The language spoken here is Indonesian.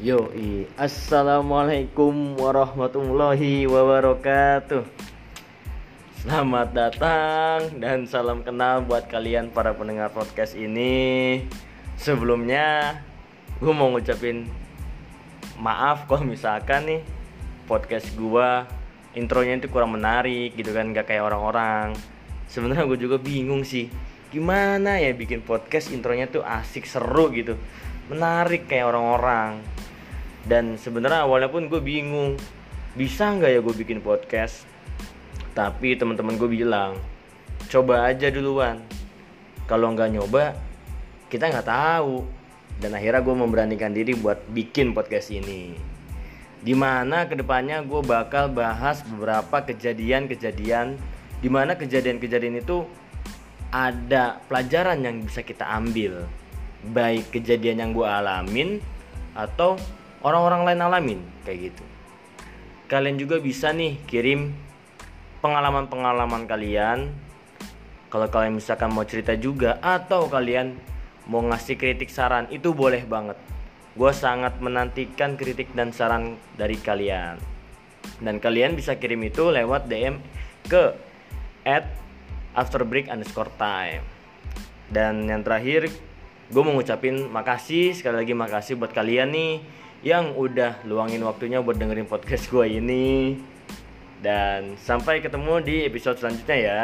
Yo, assalamualaikum warahmatullahi wabarakatuh. Selamat datang dan salam kenal buat kalian para pendengar podcast ini. Sebelumnya, gue mau ngucapin maaf kalau misalkan nih podcast gue intronya itu kurang menarik gitu kan, gak kayak orang-orang. Sebenarnya gue juga bingung sih, gimana ya bikin podcast intronya tuh asik seru gitu, menarik kayak orang-orang dan sebenarnya awalnya pun gue bingung bisa nggak ya gue bikin podcast? Tapi teman-teman gue bilang coba aja duluan. Kalau nggak nyoba kita nggak tahu. Dan akhirnya gue memberanikan diri buat bikin podcast ini. Di mana ke depannya gue bakal bahas beberapa kejadian-kejadian di mana kejadian-kejadian itu ada pelajaran yang bisa kita ambil. Baik kejadian yang gue alamin atau orang-orang lain alamin kayak gitu. Kalian juga bisa nih kirim pengalaman-pengalaman kalian. Kalau kalian misalkan mau cerita juga atau kalian mau ngasih kritik saran itu boleh banget. Gue sangat menantikan kritik dan saran dari kalian. Dan kalian bisa kirim itu lewat DM ke at afterbreak underscore time. Dan yang terakhir gue mau ngucapin makasih sekali lagi makasih buat kalian nih yang udah luangin waktunya buat dengerin podcast gue ini. Dan sampai ketemu di episode selanjutnya ya.